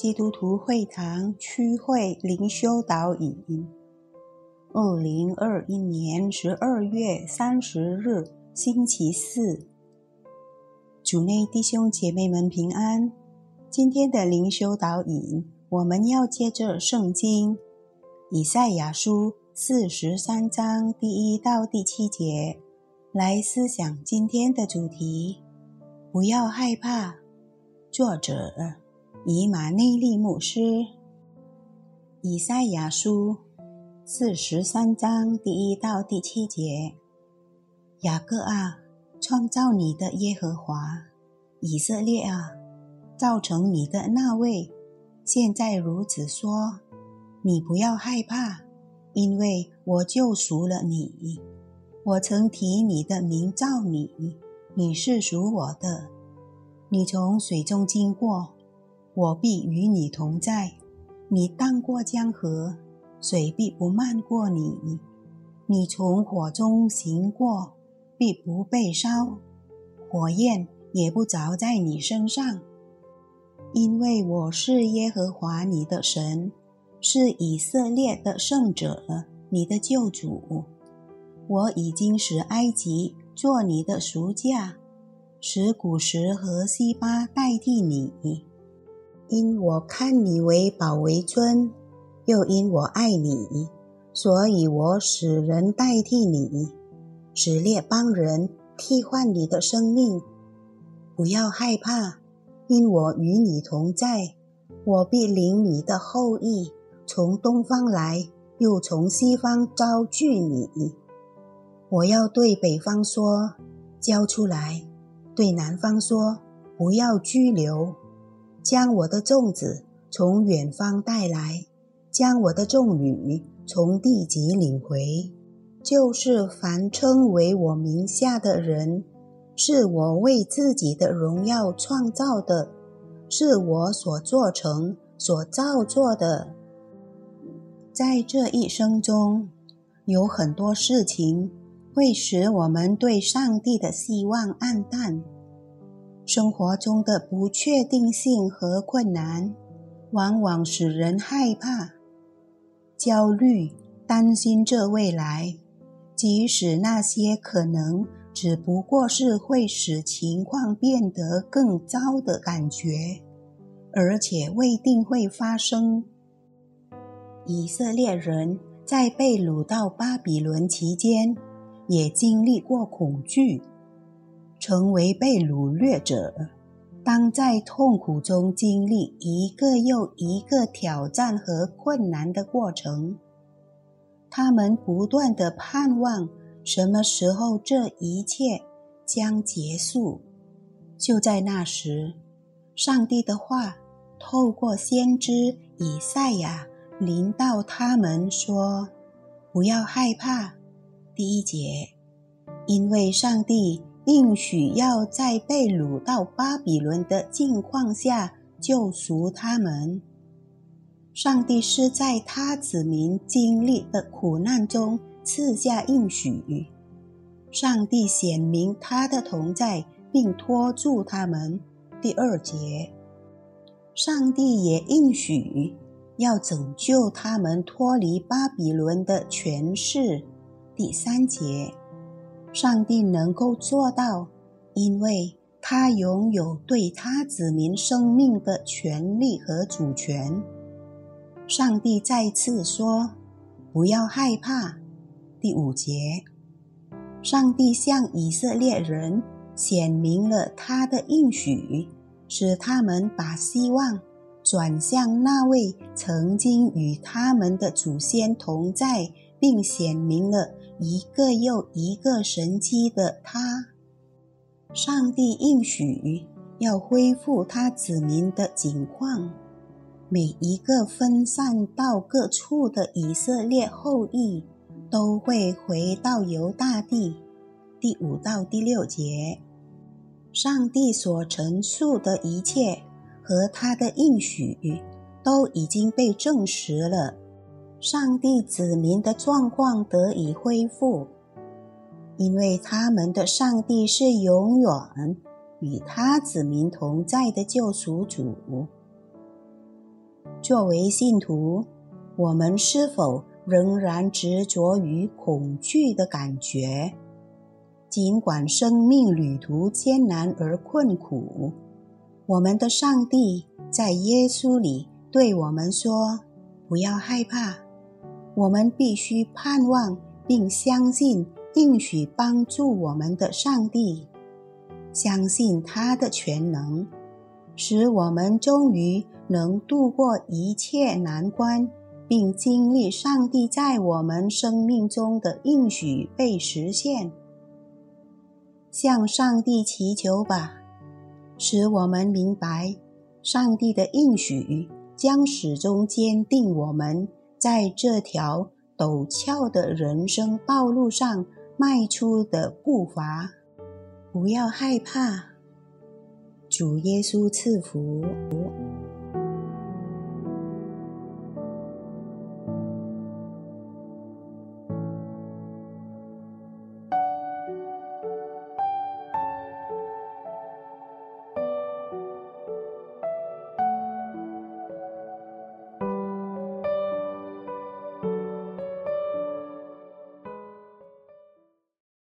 基督徒会堂区会灵修导引，二零二一年十二月三十日，星期四，主内弟兄姐妹们平安。今天的灵修导引，我们要借着圣经以赛亚书四十三章第一到第七节来思想今天的主题。不要害怕。作者以马内利牧师，以赛亚书四十三章第一到第七节：雅各啊，创造你的耶和华；以色列啊，造成你的那位，现在如此说：你不要害怕，因为我救赎了你。我曾提你的名造你，你是属我的。你从水中经过，我必与你同在；你荡过江河，水必不漫过你；你从火中行过，必不被烧，火焰也不着在你身上。因为我是耶和华你的神，是以色列的圣者，你的救主。我已经使埃及做你的赎价。使古时和西巴代替你，因我看你为宝为尊，又因我爱你，所以我使人代替你，使列邦人替换你的生命。不要害怕，因我与你同在，我必领你的后裔从东方来，又从西方招聚你。我要对北方说：交出来。对南方说：“不要拘留，将我的粽子从远方带来，将我的众女从地极领回。就是凡称为我名下的人，是我为自己的荣耀创造的，是我所做成、所造作的。在这一生中，有很多事情。”会使我们对上帝的希望暗淡。生活中的不确定性和困难，往往使人害怕、焦虑、担心这未来。即使那些可能只不过是会使情况变得更糟的感觉，而且未定会发生。以色列人在被掳到巴比伦期间。也经历过恐惧，成为被掳掠者。当在痛苦中经历一个又一个挑战和困难的过程，他们不断的盼望什么时候这一切将结束。就在那时，上帝的话透过先知以赛亚临到他们说：“不要害怕。”第一节，因为上帝应许要在被掳到巴比伦的境况下救赎他们。上帝是在他子民经历的苦难中赐下应许。上帝显明他的同在，并托住他们。第二节，上帝也应许要拯救他们脱离巴比伦的权势。第三节，上帝能够做到，因为他拥有对他子民生命的权利和主权。上帝再次说：“不要害怕。”第五节，上帝向以色列人显明了他的应许，使他们把希望转向那位曾经与他们的祖先同在，并显明了。一个又一个神奇的他，上帝应许要恢复他子民的景况。每一个分散到各处的以色列后裔都会回到犹大地。第五到第六节，上帝所陈述的一切和他的应许都已经被证实了。上帝子民的状况得以恢复，因为他们的上帝是永远与他子民同在的救赎主。作为信徒，我们是否仍然执着于恐惧的感觉？尽管生命旅途艰难而困苦，我们的上帝在耶稣里对我们说：“不要害怕。”我们必须盼望并相信应许帮助我们的上帝，相信他的全能，使我们终于能度过一切难关，并经历上帝在我们生命中的应许被实现。向上帝祈求吧，使我们明白，上帝的应许将始终坚定我们。在这条陡峭的人生道路上迈出的步伐，不要害怕。主耶稣赐福。